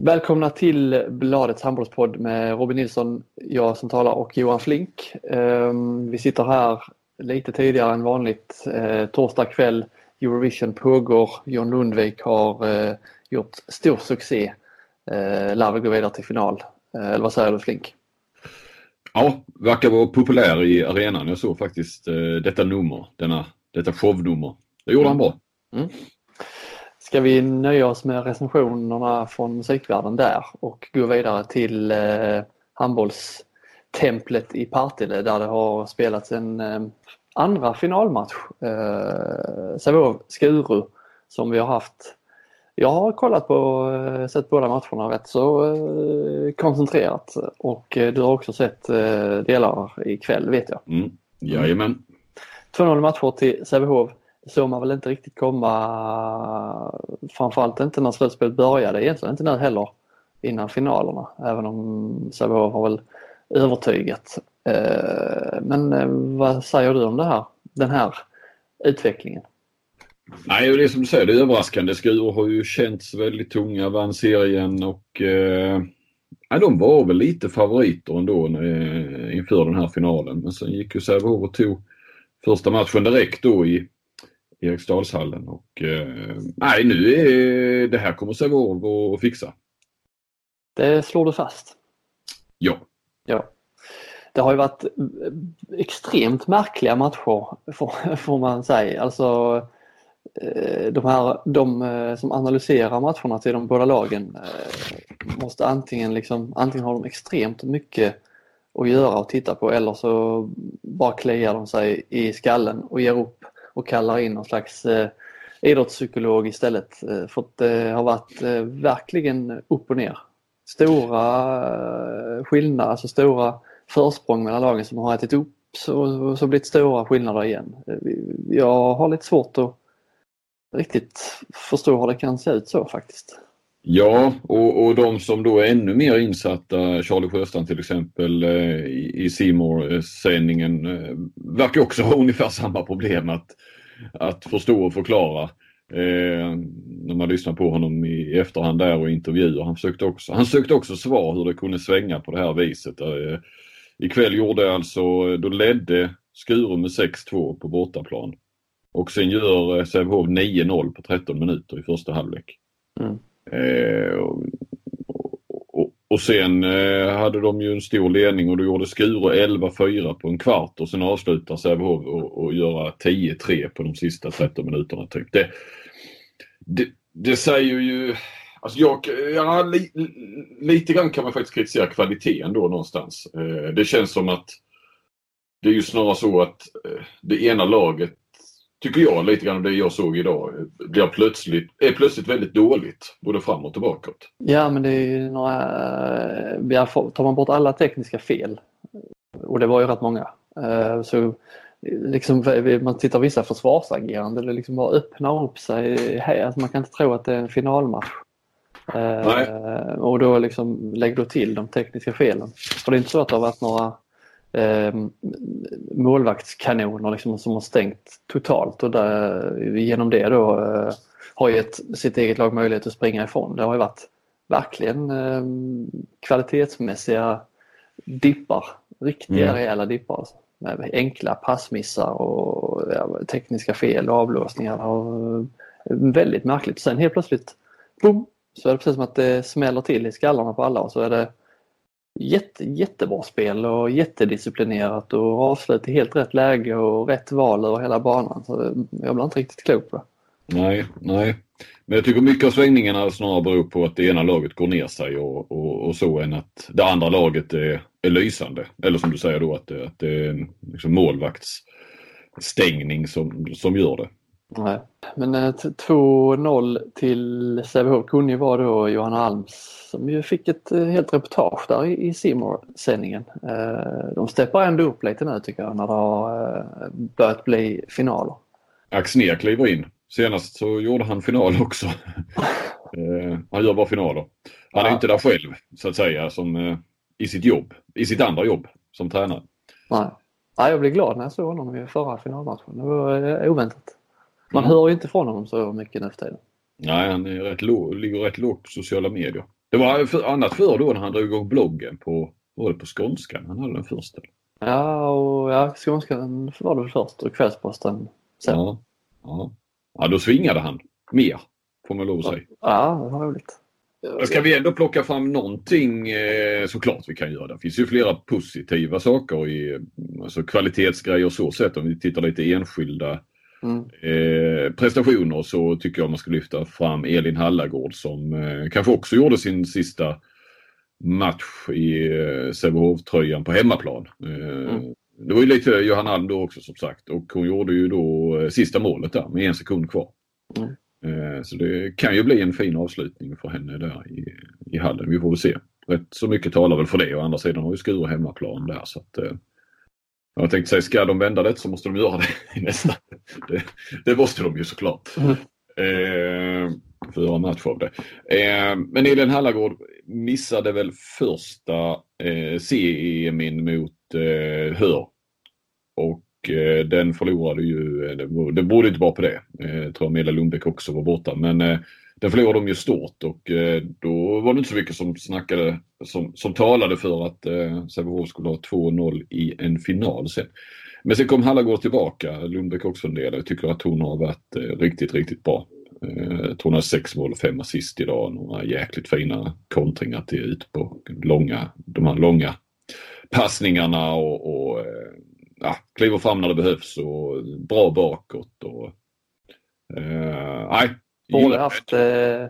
Välkomna till Bladets handbollspodd med Robin Nilsson, jag som talar och Johan Flink. Ehm, vi sitter här lite tidigare än vanligt. Eh, torsdag kväll, Eurovision pågår. John Lundvik har eh, gjort stor succé. Eh, lär gå vidare till final. Eller vad säger du Flink? Ja, verkar vara populär i arenan. Jag såg faktiskt detta nummer, denna, detta shownummer. Det gjorde han bra. Mm. Ska vi nöja oss med recensionerna från musikvärlden där och gå vidare till eh, handbollstemplet i Partille där det har spelats en eh, andra finalmatch. Eh, Sävehof-Skuru som vi har haft. Jag har kollat på, sett båda matcherna rätt så eh, koncentrerat och eh, du har också sett eh, delar ikväll vet jag. Mm. Jajamän. 2-0 matcher till Sävehof såg man väl inte riktigt komma, framförallt inte när slutspelet började, egentligen inte nu heller innan finalerna, även om Sävehof har väl övertygat. Eh, men eh, vad säger du om det här, den här utvecklingen? Nej, det är som du säger, det är överraskande. Skruv har ju känts väldigt tunga, vann serien och eh, de var väl lite favoriter ändå eh, inför den här finalen. Men sen gick ju Sävehof och tog första matchen direkt då i Eriksdalshallen och eh, nej nu är det här kommer Sävehof att fixa. Det slår du fast? Ja. Ja. Det har ju varit extremt märkliga matcher får, får man säga. Alltså eh, de, här, de eh, som analyserar matcherna till de båda lagen eh, måste antingen liksom, antingen har de extremt mycket att göra och titta på eller så bara kliar de sig i skallen och ger upp och kallar in någon slags eh, idrottspsykolog istället. Eh, för att eh, det har varit eh, verkligen upp och ner. Stora eh, skillnader, alltså stora försprång mellan lagen som har ätit upp och så blivit stora skillnader igen. Eh, jag har lite svårt att riktigt förstå hur det kan se ut så faktiskt. Ja, och, och de som då är ännu mer insatta, Charlie Sjöstrand till exempel eh, i simor sändningen eh, verkar också ha ungefär samma problem att, att förstå och förklara. Eh, när man lyssnar på honom i efterhand där och intervjuer. Han sökte också, han sökte också svar hur det kunde svänga på det här viset. Eh, ikväll gjorde alltså, då ledde Skuru med 6-2 på bortaplan. Och sen gör eh, Sävehof 9-0 på 13 minuter i första halvlek. Mm. Eh, och, och, och, sen eh, hade de ju en stor ledning och då gjorde Skure 11-4 på en kvart och sen avslutar Sävehof och, och göra 10-3 på de sista 13 minuterna. Typ. Det, det, det säger ju Alltså jag, ja, li, lite grann kan man faktiskt kritisera kvaliteten då någonstans. Eh, det känns som att det är ju snarare så att eh, det ena laget tycker jag, lite grann av det jag såg idag, blir plötsligt, är plötsligt väldigt dåligt. Både fram och tillbaka. Ja men det är ju några, tar man bort alla tekniska fel, och det var ju rätt många, eh, så liksom, man tittar vissa försvarsagerande, det liksom bara öppnar upp sig. Alltså man kan inte tro att det är en finalmatch. Eh, Nej. Och då liksom lägger du till de tekniska felen. För det är inte så att det har varit några eh, målvaktskanoner liksom, som har stängt totalt och där, genom det då eh, har gett sitt eget lag möjlighet att springa ifrån. Det har ju varit verkligen eh, kvalitetsmässiga dippar, riktiga mm. rejäla dippar. Alltså. Med enkla passmissar och ja, tekniska fel och avblåsningar. Och, väldigt märkligt. Sen helt plötsligt, boom, så är det precis som att det smäller till i skallarna på alla och så är det jätte, jättebra spel och jättedisciplinerat och avslut i helt rätt läge och rätt val över hela banan. Så jag blir inte riktigt klok på det. Nej, nej. Men jag tycker mycket av svängningarna snarare beror på att det ena laget går ner sig och, och, och så än att det andra laget är, är lysande. Eller som du säger då att det, att det är en liksom målvaktsstängning som, som gör det. Nej. Men 2-0 eh, till Sävehof kunde ju vara då Johanna Alms som ju fick ett eh, helt reportage där i, i sändningen eh, De steppar ändå upp lite nu tycker jag när det har börjat bli finaler. Axnér kliver in. Senast så gjorde han final också. han gör bara finaler. Han är ja. inte där själv så att säga som i sitt jobb, i sitt andra jobb som tränare. Nej. Nej, jag blev glad när jag såg honom i förra finalmatchen. Det var oväntat. Man mm. hör inte från honom så mycket nu för tiden. Nej, han är rätt låg, ligger rätt lågt på sociala medier. Det var för, annat förr då när han drog igång bloggen på, var det på skånskan han hade den första? Ja, och ja, skånskan var det väl först och Kvällsposten sen. Ja, ja. ja, då svingade han mer får man lov att säga. Ja, det var roligt. Ska vi ändå plocka fram någonting eh, såklart vi kan göra. Det finns ju flera positiva saker i alltså kvalitetsgrejer så sett. Om vi tittar lite enskilda mm. eh, prestationer så tycker jag man ska lyfta fram Elin Hallagård som eh, kanske också gjorde sin sista match i eh, Sävehof-tröjan på hemmaplan. Eh, mm. Det var ju lite Johan Alm då också som sagt och hon gjorde ju då sista målet där med en sekund kvar. Mm. Så det kan ju bli en fin avslutning för henne där i, i hallen. Vi får väl se. Rätt så mycket talar väl för det. Å andra sidan har ju Skuru hemmaplan där. Så att, jag tänkte säga, ska de vända det så måste de göra det i nästa. Det, det måste de ju såklart. Mm. Eh, för att göra match av det. Eh, men Elin Hallagård missade väl första eh, CEM mot eh, Hör. Och Eh, den förlorade ju, eh, det berodde inte bara på det. Eh, jag eh, tror Amelia Lundbäck också var borta. Men den förlorade de ju stort och då var det inte så mycket som snackade, som, som talade för att Sävehof skulle ha 2-0 i en final sen. Men sen kom Hallagård tillbaka, Lundbäck också en del. Jag tycker att hon har varit riktigt, riktigt bra. Jag tror hon har sex mål och fem assist idag. Några jäkligt fina kontringar till ut på långa, de här långa passningarna och, och ja, kliver fram när det behövs och bra bakåt. Och, eh, nej, borde haft, eh,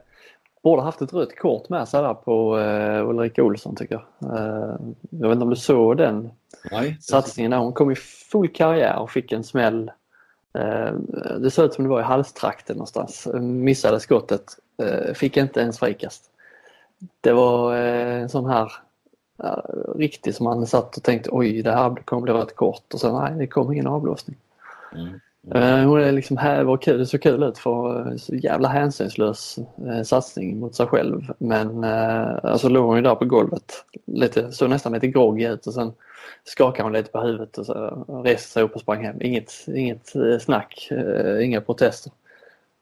borde haft ett rött kort med sig där på eh, Ulrika Olsson tycker jag. Eh, jag vet inte om du såg den nej, satsningen där. Hon kom i full karriär och fick en smäll. Eh, det såg ut som det var i halstrakten någonstans. Missade skottet. Eh, fick inte ens frikast. Det var eh, en sån här riktigt som man satt och tänkte oj det här kommer bli rött kort och sen nej det kom ingen avblåsning. Mm. Mm. Hon är liksom här var kul, det såg kul ut för så jävla hänsynslös eh, satsning mot sig själv. Men eh, alltså låg hon ju där på golvet. Lite, såg nästan lite groggy ut och sen skakade hon lite på huvudet och så reste sig upp och sprang hem. Inget, inget snack, inga protester.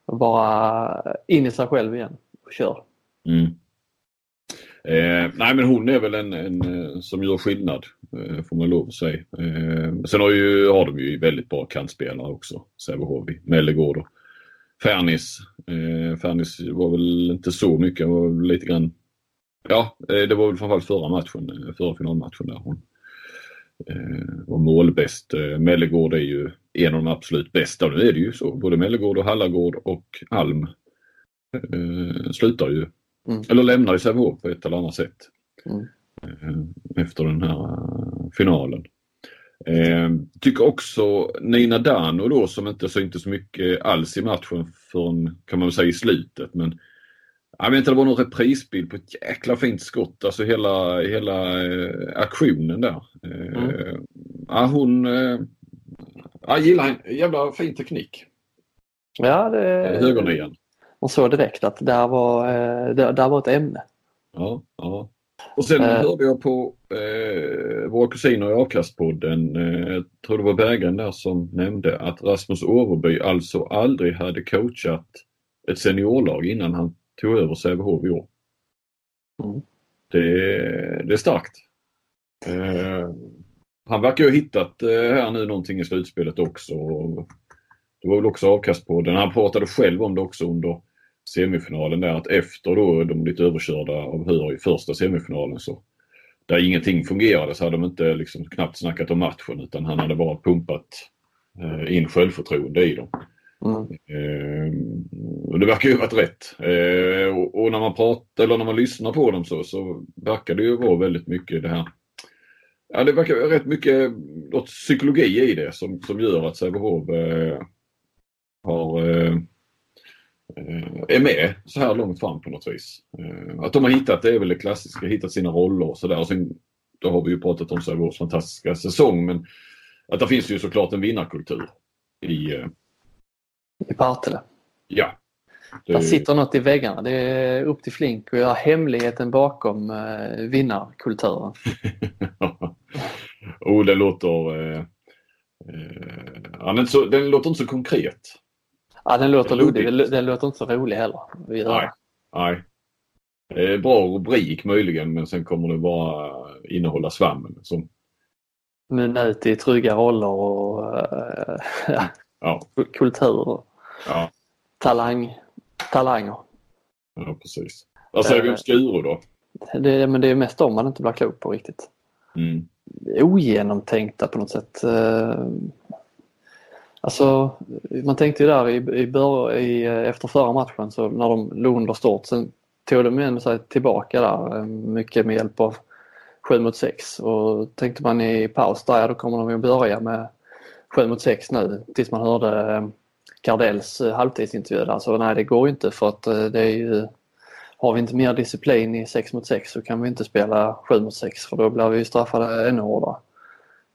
Bara in i sig själv igen och kör. Mm. Eh, nej men hon är väl en, en eh, som gör skillnad eh, får man lov att säga. Eh, sen har, ju, har de ju väldigt bra kantspelare också. Sävehof, Mellegård och Fernis. Eh, Fernis var väl inte så mycket, var lite grann Ja, eh, det var väl framförallt förra matchen, eh, förra finalmatchen där hon eh, var målbäst. Mellegård är ju en av de absolut bästa. Nu är det ju så. Både Mellegård och Hallagård och Alm slutar ju Mm. Eller lämnar ju Sävehof på ett eller annat sätt. Mm. Eh, efter den här eh, finalen. Eh, tycker också Nina Dano då som inte syntes så mycket alls i matchen från kan man säga i slutet men jag vet inte, det var någon reprisbild på ett jäkla fint skott. Alltså hela, hela eh, aktionen där. Eh, mm. ja, hon eh, jag gillar en jävla fin teknik. Ja, det... Högernian man såg direkt att där var, eh, där, där var ett ämne. Ja, ja. Och sen uh, hörde jag på eh, våra kusiner i Avkastpodden, eh, jag tror det var Berggren där som nämnde att Rasmus Åverby alltså aldrig hade coachat ett seniorlag innan han tog över Sävehof i år. Mm. Det, det, är starkt. Eh, han verkar ju ha hittat eh, här nu någonting i slutspelet också. Det var väl också Avkastpodden. Han pratade själv om det också under semifinalen där att efter då de blivit överkörda av Hör i första semifinalen så där ingenting fungerade så hade de inte liksom knappt snackat om matchen utan han hade bara pumpat eh, in självförtroende i dem. Mm. Eh, och det verkar ju ha varit rätt. Eh, och, och, när man pratar eller när man lyssnar på dem så, så verkar det ju vara väldigt mycket det här Ja det verkar rätt mycket något psykologi i det som, som gör att Sävehof eh, har Eh, är med så här långt fram på något vis. Eh, att de har hittat, det är väl det klassiska, hittat sina roller och sådär. Sen, då har vi ju pratat om Sävehofs fantastiska säsong men att det finns ju såklart en vinnarkultur i... Eh, I Partille? Ja. Det... Där sitter något i väggarna. Det är upp till Flink och göra hemligheten bakom eh, vinnarkulturen. oh, det låter... Eh, eh, den, så, den låter inte så konkret. Ja, den låter luddig. Den, den låter inte så rolig heller. Nej. Nej. Eh, bra rubrik möjligen men sen kommer det bara innehålla svammel. Som... Mynna ut i trygga roller och äh, ja. kultur och ja. talang, talanger. Ja precis. Vad säger vi om Skuru då? Det, men det är mest om man inte blir klok på riktigt. Mm. Ogenomtänkta på något sätt. Alltså, man tänkte ju där i, i, i, eh, efter förra matchen så när de låg under stort. Sen tog de ändå sig tillbaka där eh, mycket med hjälp av 7 mot 6 och tänkte man i paus där, ja då kommer de ju börja med 7 mot 6 nu tills man hörde eh, Kardells halvtidsintervju där. Så nej det går ju inte för att det är ju har vi inte mer disciplin i 6 mot 6 så kan vi inte spela 7 mot 6 för då blir vi straffade ännu hårdare.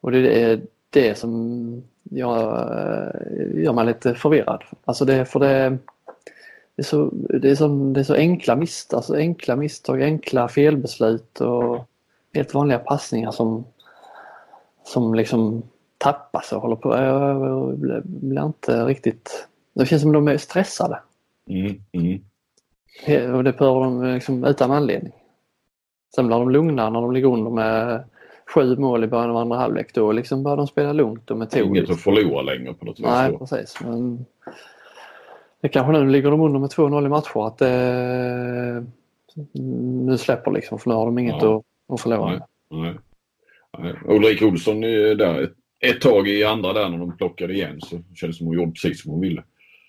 Och det är det som jag, gör mig lite förvirrad. Alltså det, för det, det, är, så, det, är, så, det är så enkla misstag, alltså enkla misstag, enkla felbeslut och helt vanliga passningar som, som liksom tappas och håller på. Jag blir inte riktigt... Det känns som de är stressade. Mm, mm. Och det behöver de liksom utan anledning. Sen blir de lugna när de ligger under med sju mål i början av andra halvlek. Då liksom börjar de spela lugnt och metodiskt. Inget att förlora längre på något vis. Nej, precis. Men det kanske nu ligger de under med 2-0 i matcher att det, nu släpper liksom för nu har de inget ja. att, att förlora. Nej, nej. nej. Ulrik Olsson är där ett, ett tag i andra där när de plockade igen så kändes det som hon gjorde precis som hon ville.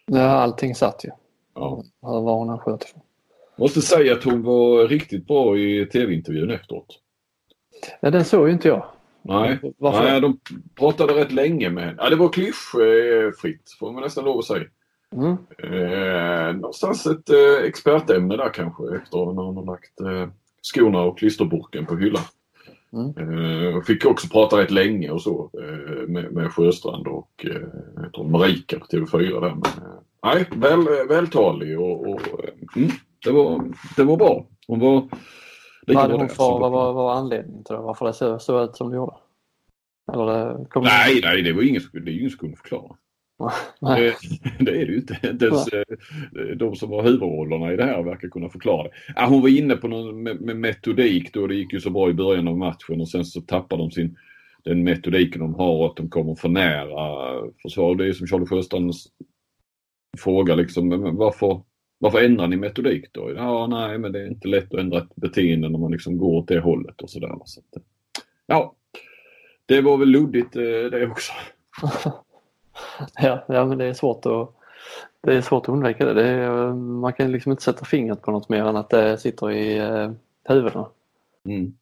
Ja, allting satt ju. Ja. Var hon än sköt ifrån. Måste säga att hon var riktigt bra i tv-intervjun efteråt. Ja, den såg ju inte jag. Nej, Varför? Nej de pratade rätt länge med henne. Ja, det var klyschfritt får man nästan lov att säga. Mm. Eh, någonstans ett eh, expertämne där kanske efter när hon har lagt eh, skorna och klisterburken på hyllan. Mm. Eh, fick också prata rätt länge och så eh, med, med Sjöstrand och eh, Marika på TV4 där. Men, eh, nej, väl, vältalig och, och mm, det, var, det var bra. Hon var hade hon för, vad var, var anledningen till det? Varför det såg så ut som det gjorde? Eller det kom nej, nej, det var ingen, det är ingen som kunde förklara. det, det, är det ju inte. Eh, de som har huvudrollerna i det här verkar kunna förklara det. Hon var inne på någon med, med metodik då. Det gick ju så bra i början av matchen och sen så tappar de sin den metodiken de har att de kommer för nära försvar. Det är som Charlie Sjöstrands fråga liksom. Varför, varför ändrar ni metodik då? Ja, nej, men det är inte lätt att ändra ett beteende när man liksom går åt det hållet och sådär. Så ja, det var väl luddigt eh, det också. ja, ja, men det är svårt att det är svårt att undvika det. det är, man kan liksom inte sätta fingret på något mer än att det sitter i eh, huvudena. Mm.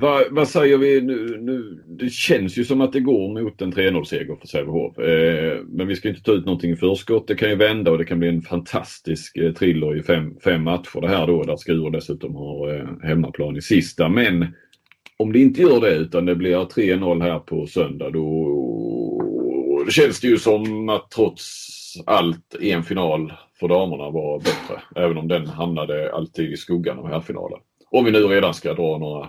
Vad, vad säger vi nu, nu? Det känns ju som att det går mot en 3-0-seger för Sävehof. Eh, men vi ska inte ta ut någonting i förskott. Det kan ju vända och det kan bli en fantastisk eh, thriller i fem, fem matcher det här då där Skuru dessutom har eh, hemmaplan i sista. Men om det inte gör det utan det blir 3-0 här på söndag då känns det ju som att trots allt en final för damerna var bättre. Även om den hamnade alltid i skuggan av herrfinalen. Om vi nu redan ska dra några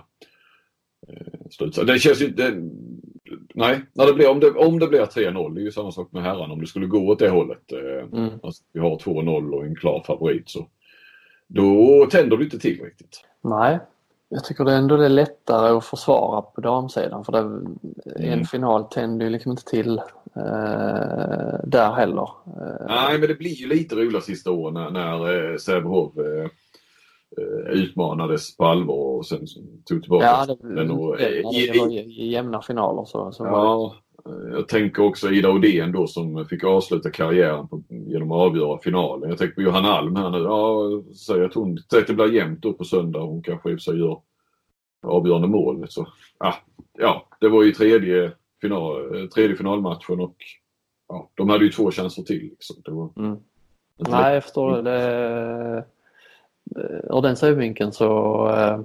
slutsats. Det känns ju inte... Nej, när det blir, om, det, om det blir 3-0, det är ju samma sak med herrarna. Om det skulle gå åt det hållet. Eh, mm. Alltså, vi har 2-0 och en klar favorit så då tänder du inte till riktigt. Nej, jag tycker det ändå är lättare att försvara på damsidan för det, mm. en final tänder ju liksom inte till eh, där heller. Eh. Nej, men det blir ju lite roligt sista åren när, när eh, Sävehof eh, Eh, utmanades på allvar och sen tog tillbaka ja, det, den. Och, det, i, det var jämna finaler så, så ja, eh, jag tänker också Ida Odén då som fick avsluta karriären på, genom att avgöra finalen. Jag tänker på Johanna Alm här nu. Ja, säger att hon, säg att det blir jämnt då på söndag. Hon kanske i och för sig gör avgörande mål. Så, ja, ja, det var ju tredje, final, eh, tredje finalmatchen och ja, de hade ju två chanser till. Liksom. Det var mm. Nej, jag förstår det. Eh, ur den synvinkeln så äh,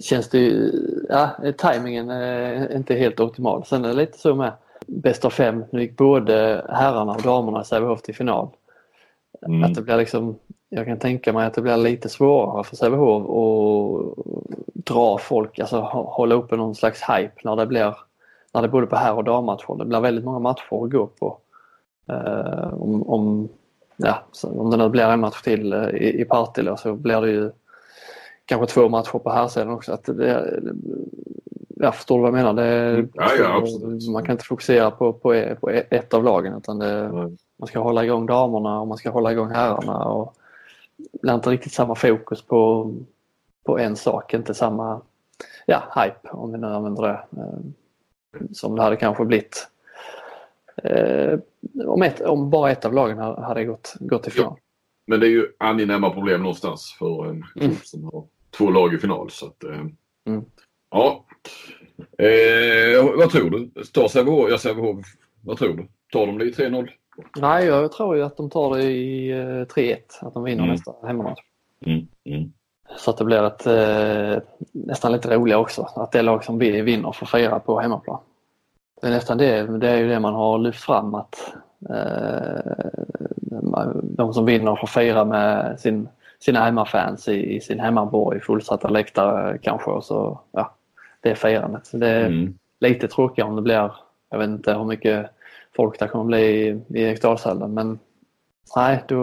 känns det ju, ja, tajmingen är inte helt optimal. Sen är det lite så med bäst av fem. Nu gick både herrarna och damerna i Sävehof till final. Mm. Att det blir liksom, jag kan tänka mig att det blir lite svårare för Sävehof att dra folk, alltså hålla uppe någon slags hype när det blir när det både på herr och dammatcher. Det blir väldigt många matcher att gå på. Uh, om, om ja, om det nu blir en match till eh, i, i Partille så blir det ju kanske två matcher på här sidan också. Att det, jag förstår vad jag menar. Det, mm. ja, ja, man kan inte fokusera på, på, på ett av lagen utan det, man ska hålla igång damerna och man ska hålla igång herrarna. Och det blir inte riktigt samma fokus på, på en sak, inte samma ja, hype om vi nu använder det. Eh, som det hade kanske blivit eh, om, ett, om bara ett av lagen hade gått, gått till final. Ja. Men det är ju angenäma problem någonstans för en klubb mm. som har två lag i final. Så att, eh, mm. Ja. Eh, vad tror du? Tar Sävehof? Ja, Sävehof. Vad tror du? Tar de det i 3-0? Nej, jag tror ju att de tar det i 3-1. Eh, att de vinner mm. nästa hemmamatch. Mm. Mm. Så att det blir ett, eh, nästan lite roligare också. Att det lag som vinner får fira på hemmaplan. Det är nästan det, det är ju det man har lyft fram att eh, de som vinner får fira med sin, sina hemmafans i, i sin hemmaborg, fullsatta läktare kanske och så, ja, det firandet. Så det är mm. lite tråkigare om det blir, jag vet inte hur mycket folk det kommer bli i, i Eriksdalshallen men nej, då,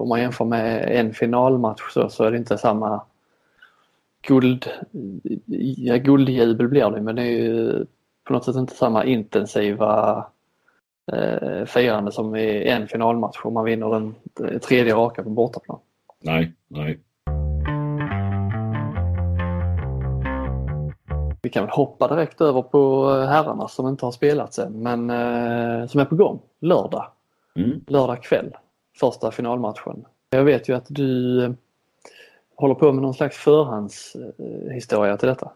om man jämför med en finalmatch så, så är det inte samma guld, ja, guldjubel blir det men det är ju på något sätt inte samma intensiva eh, firande som i en finalmatch om man vinner den tredje raka på bortaplan. Nej, nej. Vi kan väl hoppa direkt över på herrarna som inte har spelat än men eh, som är på gång lördag. Mm. Lördag kväll, första finalmatchen. Jag vet ju att du eh, håller på med någon slags förhandshistoria till detta.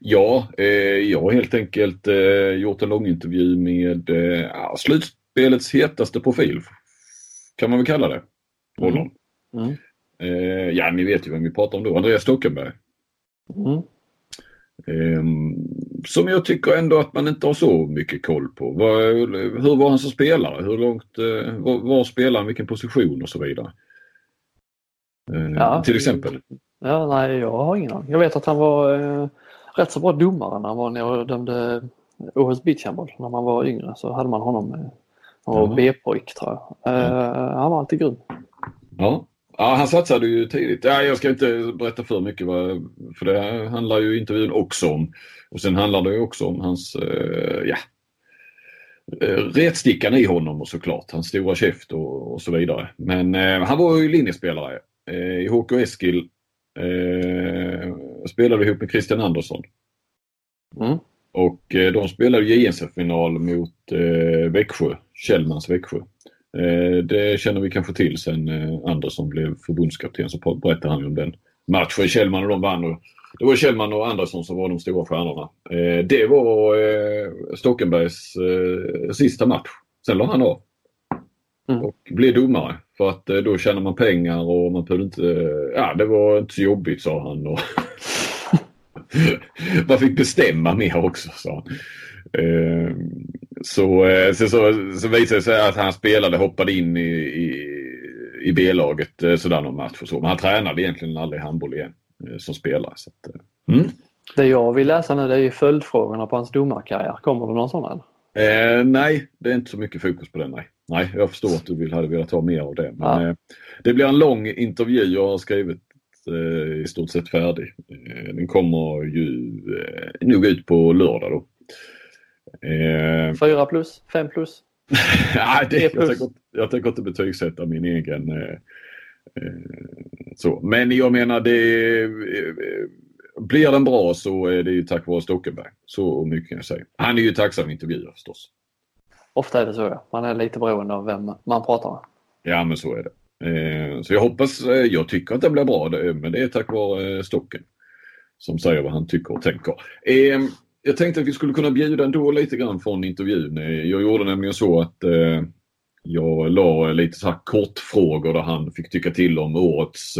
Ja, eh, jag har helt enkelt eh, gjort en långintervju med eh, slutspelets hetaste profil. Kan man väl kalla det. Mm. Mm. Eh, ja, ni vet ju vem vi pratar om då. Andreas Stockenberg. Mm. Ehm, som jag tycker ändå att man inte har så mycket koll på. Var, hur var han som spelare? Hur långt, eh, var, var spelade han? Vilken position och så vidare. Ehm, ja, till exempel. Ja, nej, jag har ingen aning. Jag vet att han var eh, rätt så bra domare när han var nere och dömde OS beachhandboll. När man var yngre så hade man honom. Han var mm. B-pojk tror jag. Mm. Han var alltid grym. Ja. ja, han satsade ju tidigt. Ja, jag ska inte berätta för mycket för det handlar ju intervjun också om. Och sen handlar det också om hans, eh, ja, eh, retstickan i honom och såklart. Hans stora käft och, och så vidare. Men eh, han var ju linjespelare eh, i HK Eskil eh, spelade ihop med Christian Andersson. Mm. Och eh, de spelade JNCF-final mot eh, Växjö, Kjellmans Växjö. Eh, det känner vi kanske till sen eh, Andersson blev förbundskapten så berättade han om den matchen. Kjellman och de vann. Och, det var Kjellman och Andersson som var de stora stjärnorna. Det var eh, Stockenbergs sista match. Sen la han av. Mm. Och blev domare. För att då tjänar man pengar och man behövde inte... Ja, det var inte så jobbigt sa han. Och man fick bestämma mer också sa han. Eh, så, eh, så, så, så visade det sig att han spelade, hoppade in i, i, i B-laget sådär någon match och så. Men han tränade egentligen aldrig handboll igen som spelare. Så att, mm. Det jag vill läsa nu det är ju följdfrågorna på hans domarkarriär. Kommer det någon sån? Eh, nej, det är inte så mycket fokus på den. Nej, nej jag förstår att du vill, hade velat ha mer av det. Men, ja. eh, det blir en lång intervju. Jag har skrivit eh, i stort sett färdig. Eh, den kommer ju eh, nog ut på lördag då. Eh, Fyra plus? Fem plus? nej, det, jag, tänker, jag tänker inte betygsätta min egen så. Men jag menar det blir den bra så är det ju tack vare Stockenberg. Så mycket kan jag säga. Han är ju tacksam intervjuer förstås. Ofta är det så ja. Man är lite beroende av vem man pratar med. Ja men så är det. Eh, så jag hoppas, eh, jag tycker att det blir bra men det är tack vare eh, Stocken. Som säger vad han tycker och tänker. Ehm, jag tänkte att vi skulle kunna bjuda ändå lite grann från intervjun. Jag gjorde nämligen så att jag la lite så här kortfrågor där han fick tycka till om årets,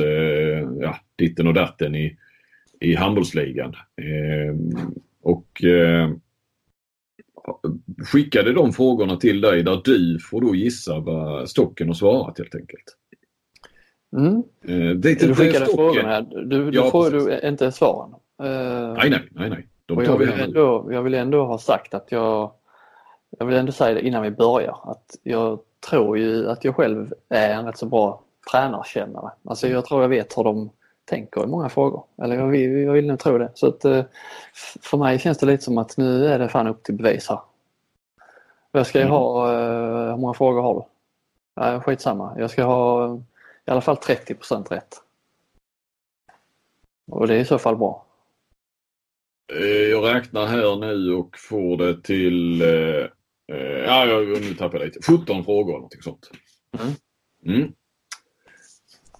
ja, ditten och datten i i handbollsligan. Ehm, och skickade de frågorna till dig där du får då gissa vad Stocken har svarat helt enkelt. Mm. Eh, det, du skickade frågorna, du, du ja, får du inte svaren. Uh, nej, nej, nej. nej. De jag, vill ändå, jag vill ändå ha sagt att jag, jag vill ändå säga det innan vi börjar, att jag tror ju att jag själv är en rätt så bra tränarkännare. Alltså jag tror jag vet hur de tänker i många frågor. Eller jag vill, jag vill nog tro det. Så att, eh, för mig känns det lite som att nu är det fan upp till bevis här. Jag ska mm. ha, eh, hur många frågor har du? Nej, skitsamma. Jag ska ha i alla fall 30% rätt. Och det är i så fall bra. Eh, jag räknar här nu och får det till, ja nu tappar jag lite, 17 frågor eller någonting sånt. Mm. Mm.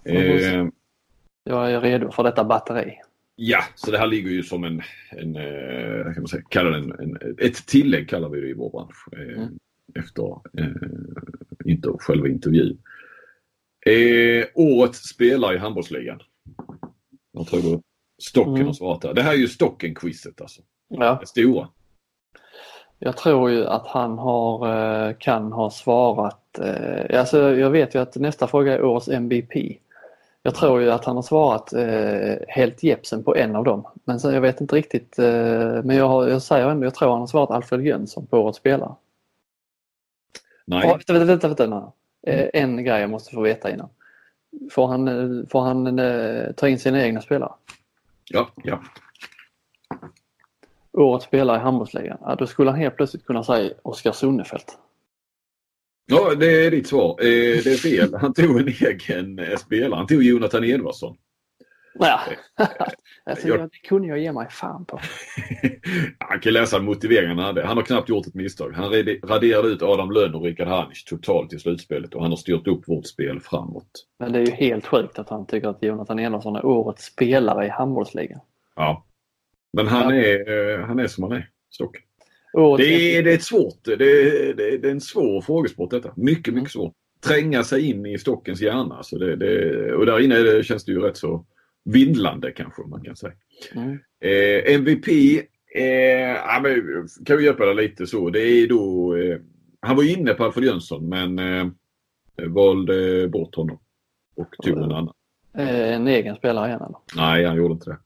Eh, jag är redo för detta batteri. Ja, så det här ligger ju som en, en eh, kan man säga, kallar en, en, ett tillägg kallar vi det i vår bransch. Eh, mm. Efter eh, inte själva intervjun. Eh, årets spelare i handbollsligan. Jag tror du Stocken mm. har svarat där. Det här är ju Stocken-quizet alltså. Ja. Det stora. Jag tror ju att han har, eh, kan ha svarat, alltså jag vet ju att nästa fråga är årets MVP. Jag tror ju att han har svarat eh, helt Jepsen på en av dem. Men sen, jag vet inte riktigt. Eh, men jag, har, jag säger ändå, jag tror han har svarat Alfred Jönsson på årets spelare. Nej. Oh, vänta, vänta, vänta, vänta. Eh, en grej jag måste få veta innan. Får han, eh, får han eh, ta in sina egna spelare? Ja, ja. Årets spelare i handbollsligan. Ja, då skulle han helt plötsligt kunna säga Oskar Sonnefelt. Ja, det är ditt svar. Det är fel. Han tog en egen spelare. Han tog Jonathan Edvardsson. Ja, alltså, jag... det kunde jag ge mig fan på. han kan läsa motiveringarna han hade. Han har knappt gjort ett misstag. Han raderade ut Adam Lönn och Rickard Hanic totalt i slutspelet och han har styrt upp vårt spel framåt. Men det är ju helt sjukt att han tycker att Jonathan Edvardsson är årets spelare i handbollsligan. Ja. Men han. Är, eh, han är som han är, Stocken. Det är, det är ett svårt, det är, det är en svår frågesport detta. Mycket, mycket svårt. Tränga sig in i stockens hjärna. Så det, det, och där inne det, känns det ju rätt så vindlande kanske man kan säga. Mm. Eh, MVP, eh, ja, men, kan vi hjälpa dig lite så. Det är då, eh, han var inne på Alfred Jönsson men eh, valde bort honom och tog en annan. Eh, en egen spelare igen eller? Nej, han gjorde inte det.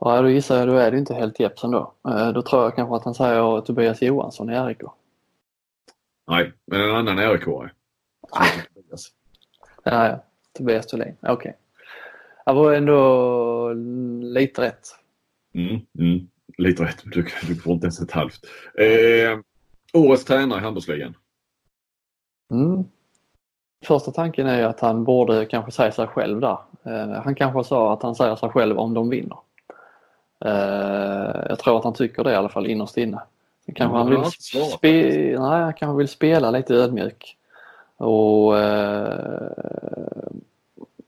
Ja, då gissar jag då är det inte helt Jeppsen då. Eh, då tror jag kanske att han säger Tobias Johansson i RIK. Nej, men en annan RIK-are. Ja, ja. Tobias Thulin. Okej. Okay. Det var ändå lite rätt. Mm, mm. Lite rätt. Du, du får inte ens ett halvt. Eh, årets tränare i handbollsligan? Mm. Första tanken är ju att han borde kanske säga sig själv där. Eh, han kanske sa att han säger sig själv om de vinner. Eh, jag tror att han tycker det i alla fall innerst inne. Kanske han, vill spe nej, han kanske vill spela lite ödmjuk. Och eh,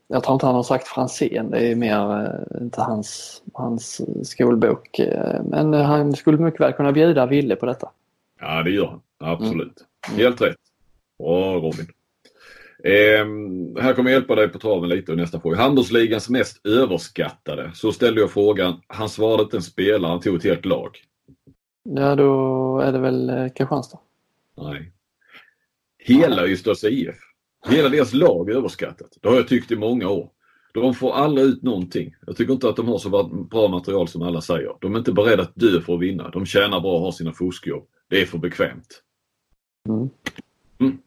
Jag tror inte han har sagt Franzén, det är mer eh, inte hans, hans skolbok. Eh, men han skulle mycket väl kunna bjuda Ville på detta. Ja det gör han, absolut. Mm. Helt rätt. Bra Robin. Eh, här kommer jag hjälpa dig på traven lite och nästa fråga. Handbollsligans mest överskattade. Så ställde jag frågan. Han svarade inte en spelare, han tog ett helt lag. Ja, då är det väl eh, Kristianstad. Nej. Hela Ystads IF. Hela deras lag är överskattat. Det har jag tyckt i många år. De får aldrig ut någonting. Jag tycker inte att de har så bra material som alla säger. De är inte beredda att dö för att vinna. De tjänar bra och har sina fuskjobb. Det är för bekvämt. Mm. Mm.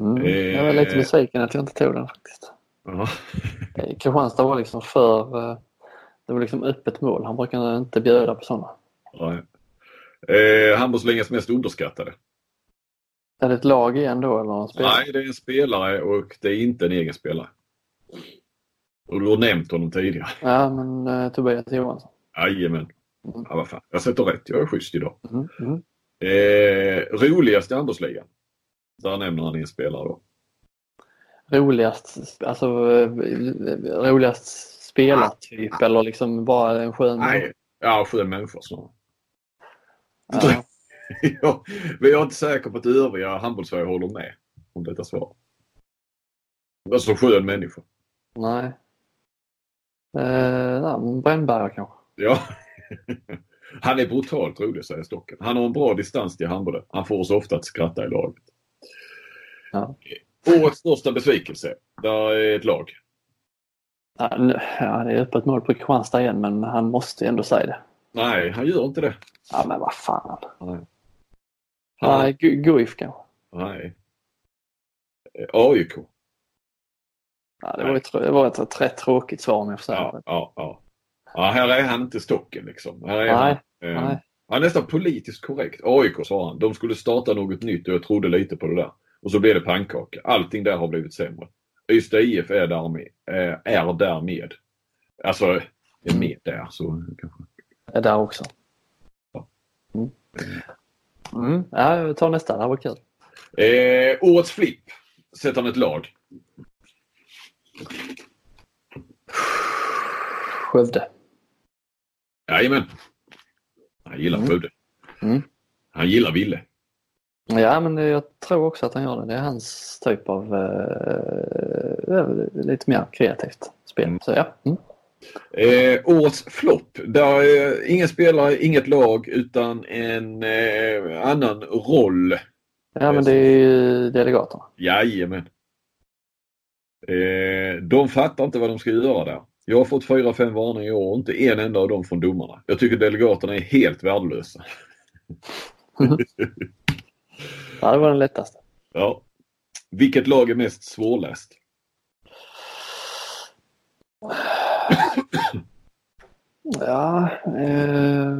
Mm. Jag var lite eh. besviken att jag inte tog den faktiskt. Ja. Eh, Kristianstad var liksom för... Eh, det var liksom öppet mål. Han brukar inte bjuda på sådana. Nej. Eh, handbollsligans mest underskattade? Är det ett lag igen då eller en spelare? Nej, det är en spelare och det är inte en egen spelare. Och du har nämnt honom tidigare. Ja, men eh, Tobias Johansson. Jajamän. Mm. Ja, vad fan. Jag sätter rätt. Jag är schysst idag. Mm. Mm. Eh, roligaste handbollsligan? Där nämner han en spelare då. Roligast, alltså roligast spelartyp ah. eller liksom bara en skön Nej, ja skön människa snarare. Ja. ja, men jag är inte säker på att övriga handbollssverige håller med om detta svar. Alltså skön människa. Nej. Eh, Brännberga kanske? Ja. Han är brutalt rolig säger Stocken. Han har en bra distans till handbollen. Han får oss ofta att skratta i laget. Ja. Årets största besvikelse. Det är ett lag. Ja, det är öppet mål på Kristianstad igen men han måste ändå säga det. Nej, han gör inte det. Ja men vad fan. Nej, Nej Guif kanske. Nej. AIK. Ja, det, var ett, det var ett rätt tråkigt svar om jag får säga Ja, ja, ja. ja, här är han inte stocken liksom. Här är Nej, han, eh, nej. han är nästan politiskt korrekt. AIK sa han. De skulle starta något nytt och jag trodde lite på det där. Och så blev det pannkaka. Allting där har blivit sämre. Ystad IF är där med. eh, Är där med. Alltså, är med där så kanske. Är där också. Ja. Mm. Mm. Ja, jag tar nästa. Det här var kul. Eh, årets flipp. Sätter han ett lag. Skövde. Jajamän. Han gillar Mm. Skövde. Mm. Han gillar Ville. Ja, men jag tror också att han gör det. Det är hans typ av eh, lite mer kreativt spel. Mm. Så ja. Mm. Eh, årets flopp. Där är ingen spelare, inget lag utan en eh, annan roll. Ja, men det är ju delegaterna. Jajamän. Eh, de fattar inte vad de ska göra där. Jag har fått fyra, fem varningar i år och inte en enda av dem från domarna. Jag tycker delegaterna är helt värdelösa. Ja, det var den lättaste. Ja. Vilket lag är mest svårläst? Ja, eh,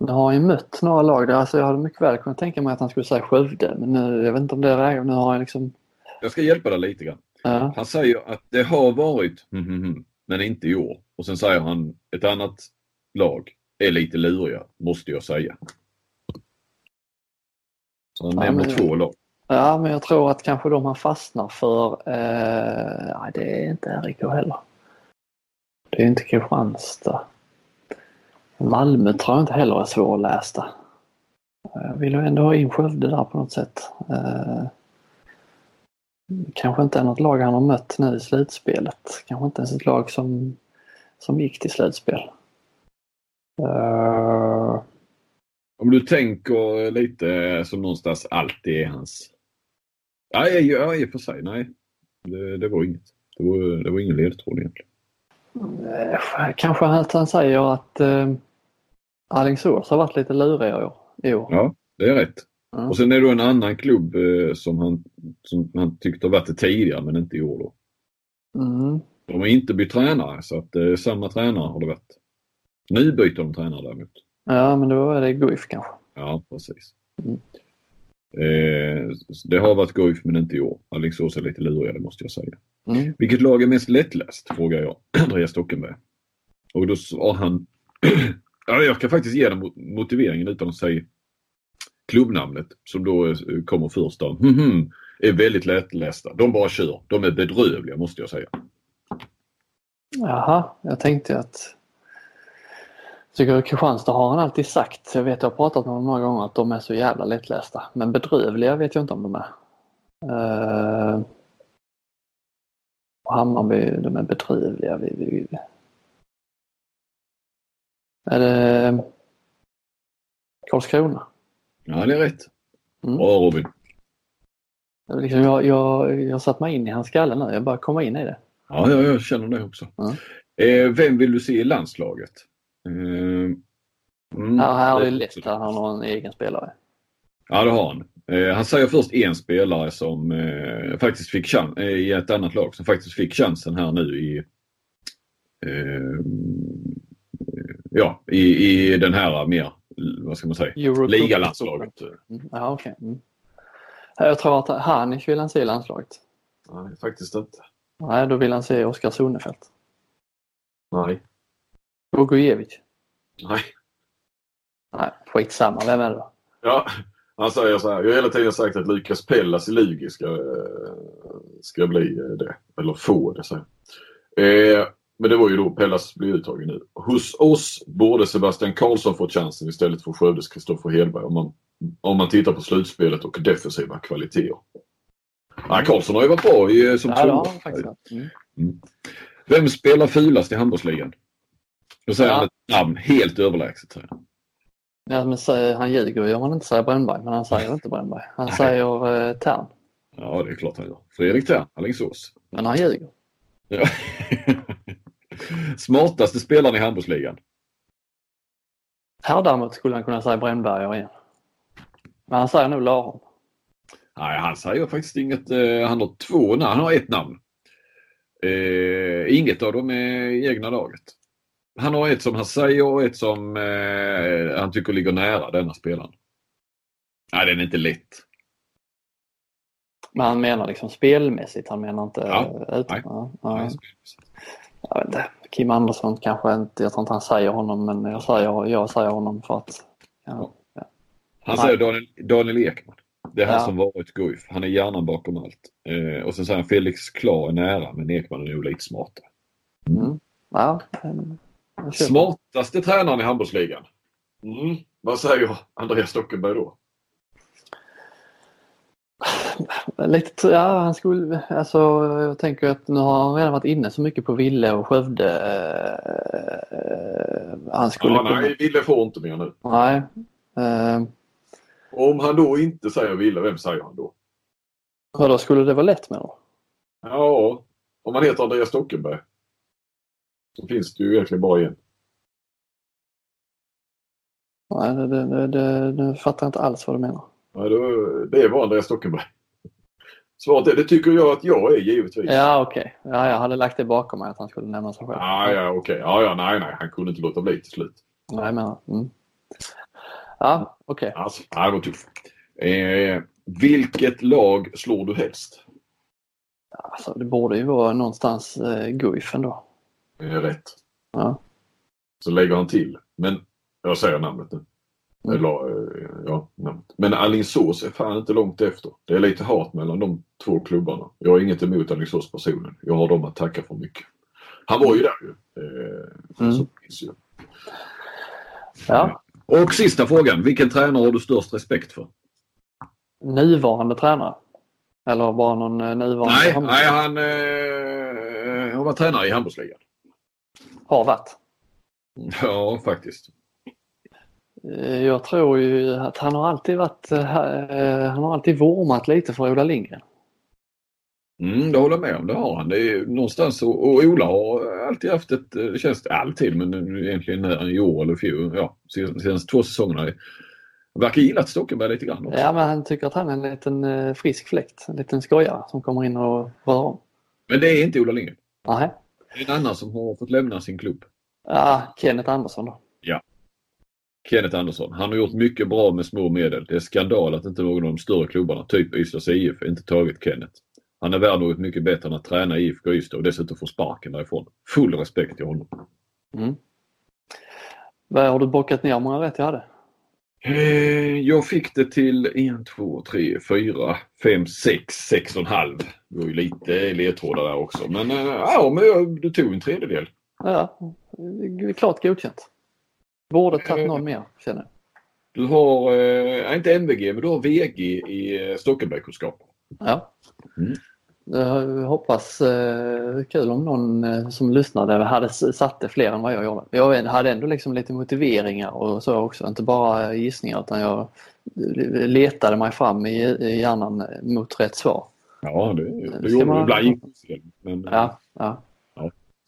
nu har ju mött några lag där. Alltså jag hade mycket väl kunnat tänka mig att han skulle säga Skövde. Men nu, jag vet inte om det räcker. Nu har jag liksom... Jag ska hjälpa dig lite grann. Ja, Han säger att det har varit mm, mm, mm, men inte i år. Och sen säger han ett annat lag är lite luriga, måste jag säga. Så han Ja, nämner men- två lag. ja, men jag tror att kanske de han fastnar för... Eh, nej, det är inte RIK heller. Det är inte Kristianstad. Malmö tror jag inte heller är svårlästa. Jag vill ju ändå ha in Skövde där på något sätt. Eh, kanske inte är något lag han har mött nu i slutspelet. Kanske inte ens ett lag som, som gick till slutspel. Eh, Om du tänker lite eh, som någonstans alltid är hans... Ja, ja i och för sig. Nej, det, det var inget. Det var, det var ingen ledtråd egentligen eh, kanske att han säger att eh, Alingsås har varit lite luriga i år. i år. Ja, det är rätt. Ja. Och sen är det en annan klubb eh, som, han, som han tyckte har varit det tidigare men inte i år då. Mm. De har inte bytt tränare så att eh, samma tränare har det varit. Nu byter de tränare däremot. Ja, men då är det Guif kanske. Ja, precis. Mm. Eh, det har varit Guif men inte i år. Alingsås är lite luriga, det måste jag säga. Mm. Vilket lag är mest lättläst? frågar jag Andreas Stockenberg. Och då sa han... ja, jag kan faktiskt ge den mo- motiveringen utan att säga klubbnamnet som då kommer först. Då. Mhm, är väldigt lättlästa. De bara kör. De är bedrövliga måste jag säga. Jaha, jag tänkte att tycker Kristianstad har han alltid sagt. Jag vet jag har pratat med dem några gånger att de är så jävla lättlästa. Men bedrövliga vet jag inte om de är. Uh, och Hammarby, de är bedrövliga. Vi, vi, vi. Är det Karlskrona? Ja, det är rätt. Mm. Bra Robin. Det är Liksom jag, jag, jag satt mig in i hans skalle nu. Jag bara komma in i det. Ja, ja, jag känner det också. Ja. Eh, vem vill du se i landslaget? Eh, mm, Ja, här har det- vi lätt att han har en egen spelare. Ja, det har han. Eh, han säger först en spelare som eh, faktiskt fick chans, eh, i ett annat lag, som faktiskt fick chansen här nu i eh, ja, i, i den här mer, vad ska man säga, ligalandslaget. Mm, Ja, okej. Mm. Jag tror att Hanic vill han se i landslaget. Nej, faktiskt inte. Nej, då vill han se Oskar Sonefelt. Nej. Bogujevic. Nej. Nej, skitsamma. Vem är det då? Ja, han säger så här. Jag har hela tiden sagt att Lukas Pellas i Lugi ska, eh, ska bli eh, det. Eller få det, säger eh, Men det var ju då Pellas blir uttagen nu. Hos oss borde Sebastian Karlsson få chansen istället för Skövdes Kristoffer Hedberg om man, om man tittar på slutspelet och defensiva kvaliteter. Ja, Karlsson har ju varit bra i, eh, som Ja, tvåa. faktiskt. Mm. Vem spelar fulast i handbollsligan? Då säger Ja. han ett namn helt överlägset. Säger han. Ja, men säger, han ljuger ju om han inte säger Brännberg, men han säger inte Brännberg. Han säger eh, Tern. Ja, det är klart han gör. Fredrik Thern, Alingsås. Men han ljuger. Ja. Smartaste spelaren i handbollsligan? Här däremot skulle han kunna säga Brännberg igen. Men han säger nog Larsson. Nej, han säger faktiskt inget. Eh, han har två namn. Han har ett namn. Eh, inget av dem är egna laget. Han har ett som han säger och ett som eh, han tycker ligger nära denna spelaren. Nej, den är inte lätt. Men han menar liksom spelmässigt, han menar inte Ja, ut. nej. Ja, ja. Jag vet inte. Kim Andersson kanske inte, jag tror inte han säger honom men jag säger, jag säger honom för att ja, Han Nej. säger Daniel, Daniel Ekman. Det är han Ja. som varit Guif. Han är hjärnan bakom allt. Eh, och sen säger han Felix Klar är nära men Ekman är nog lite smartare. mm. ja. Smartaste tränaren i handbollsligan? Mm. Vad säger Andreas Stockenberg då? Lite, ja, han skulle, alltså jag tänker att nu har han redan varit inne så mycket på Ville och Skövde. Eh, han skulle Ja, kunna- nej, Ville får inte mer nu. nej. Eh, Om han då inte säger Ville, vem säger han då? vadå, skulle det vara lätt med då? Ja, om han heter Andreas Stockenberg. Så finns det ju egentligen bara en. Nej, det, det, det, det, det fattar jag inte alls vad du menar. Då, det var Andreas Stockenberg. Svaret är det tycker jag att jag är givetvis. Ja, okej. Ja, jag hade lagt det bakom mig att han skulle nämna sig själv. Ja, ja, okej. Ja, ja, nej, nej. Han kunde inte låta bli till slut. Nej, jag menar. Mm. Ja, okej. Alltså, han var tuff. Eh, vilket lag slår du helst? Alltså, det borde ju vara någonstans eh, Guif ändå. Det är rätt. Ja. Så lägger han till. Men jag säger namnet nu. Mm. Eller, eh, ja, namnet. Men Alingsås är fan inte långt efter. Det är lite hat mellan de två klubbarna. Jag har inget emot Alingsås personen. Jag har dem att tacka för mycket. Han var ju där ju. Eh, Mm. ju. ja. Och sista frågan. Vilken tränare har du störst respekt för? Nuvarande tränare? Eller bara någon eh, nuvarande? Nej, nej han eh, han var tränare i handbollsligan. Har varit. Ja, faktiskt. Eh, Jag tror ju att han har alltid varit, eh, eh, han har alltid vurmat lite för Ola Lindgren. Mm, det håller jag med om. Det har han. Det är någonstans och, och Ola har alltid haft ett, det känns alltid, men egentligen i år eller fjol, ja, sen- senaste två säsongerna. Verkar gilla Stockenberg lite grann också. Ja, men han tycker att han är en liten frisk fläkt. En liten skojare som kommer in och rör om. Men det är inte Ola Lindgren. Nej. En annan som har fått lämna sin klubb. Ja, Kenneth Andersson då. Kenneth Andersson. Han har gjort mycket bra med små medel. Det är skandal att inte någon av de större klubbarna, typ Ystads IF, inte tagit Kenneth. Han är värd något mycket bättre än att träna i IFK Ystad och dessutom få sparken därifrån. Full respekt till honom. Mm. Vad har du bockat ner? Hur många rätt jag hade? Eh, Jag fick det till 1, 2, 3, 4, 5, 6, 6 och en halv. Det var ju lite ledtrådar där också. Men eh, ja, men du tog en tredjedel. Ja, det är klart godkänt. Borde tagit någon mer känner jag. Du har, eh, inte MVG, men du har VG i eh, Stockenbergkunskap. Ja. Mm. Jag hoppas eh, kul om någon eh, som lyssnade hade satt det fler än vad jag gjorde. Jag hade ändå liksom lite motiveringar och så också, inte bara gissningar utan jag letade mig fram i, i hjärnan mot rätt svar. Ja, det, det Ska gjorde man- du. Ibland gick det fel. Men eh, Ja, ja.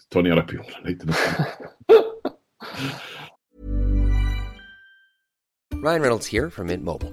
ta ner dig på jorden lite. Ryan Reynolds here from Mint Mobile.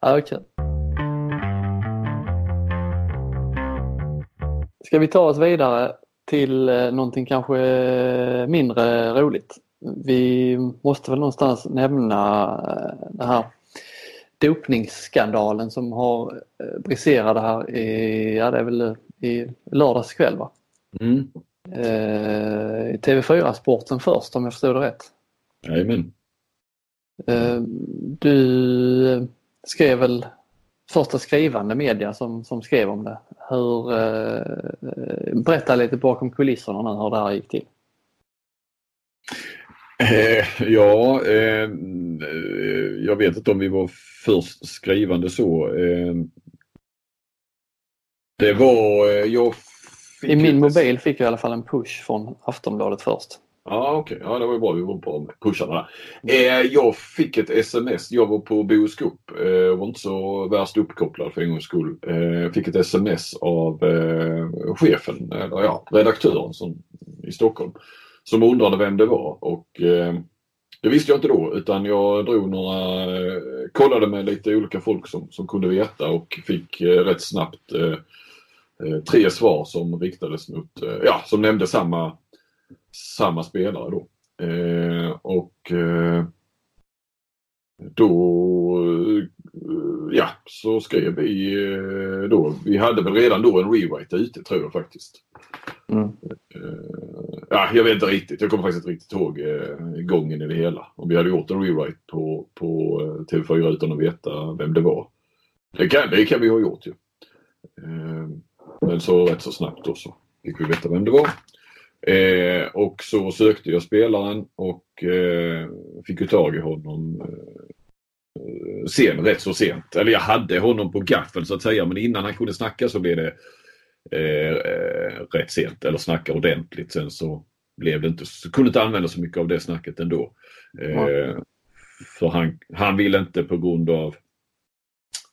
ja okej. Ska vi ta oss vidare till eh, någonting kanske eh, mindre roligt? Vi måste väl någonstans nämna eh, den här dopningsskandalen som har briserade här i, ja det är väl i lördags kväll va? Mm. Eh, i TV4-sporten först om jag förstod det rätt. Jajamän. Eh, du skrev väl första skrivande media som, som skrev om det. Hur, eh, berätta lite bakom kulisserna nu hur det här gick till. Eh, ja, eh, jag vet inte om vi var först skrivande så. Eh, det var, eh, jag I min mobil fick jag i alla fall en push från Aftonbladet först. Ja okej, ja, det var ju bra. Vi var med pusharna där. Eh, jag fick ett sms. Jag var på Boskop. Eh, var inte så värst uppkopplad för en gångs skull. Eh, fick ett sms av eh, chefen, eller ja, redaktören som, i Stockholm. Som undrade vem det var och eh, det visste jag inte då utan jag drog några, eh, kollade med lite olika folk som, som kunde veta och fick eh, rätt snabbt eh, tre svar som riktades mot, ja som nämnde samma samma spelare då. Eh, och eh, då, eh, ja, så skrev vi eh, då. Vi hade väl redan då en rewrite ute tror jag faktiskt. Mm. Eh, ja, jag vet inte riktigt. Jag kommer faktiskt inte riktigt ihåg gången i det hela. Om vi hade gjort en rewrite på, på eh, TV4 utan att veta vem det var. Det kan, det kan vi ha gjort ju. Eh, men så rätt så snabbt då så fick vi veta vem det var. Eh, och så sökte jag spelaren och eh, fick ju tag i honom eh, sen, rätt så sent. Eller jag hade honom på gaffel så att säga men innan han kunde snacka så blev det eh, eh, rätt sent. Eller snacka ordentligt. Sen så blev det inte, så kunde inte använda så mycket av det snacket ändå. Eh, för han, han ville inte på grund av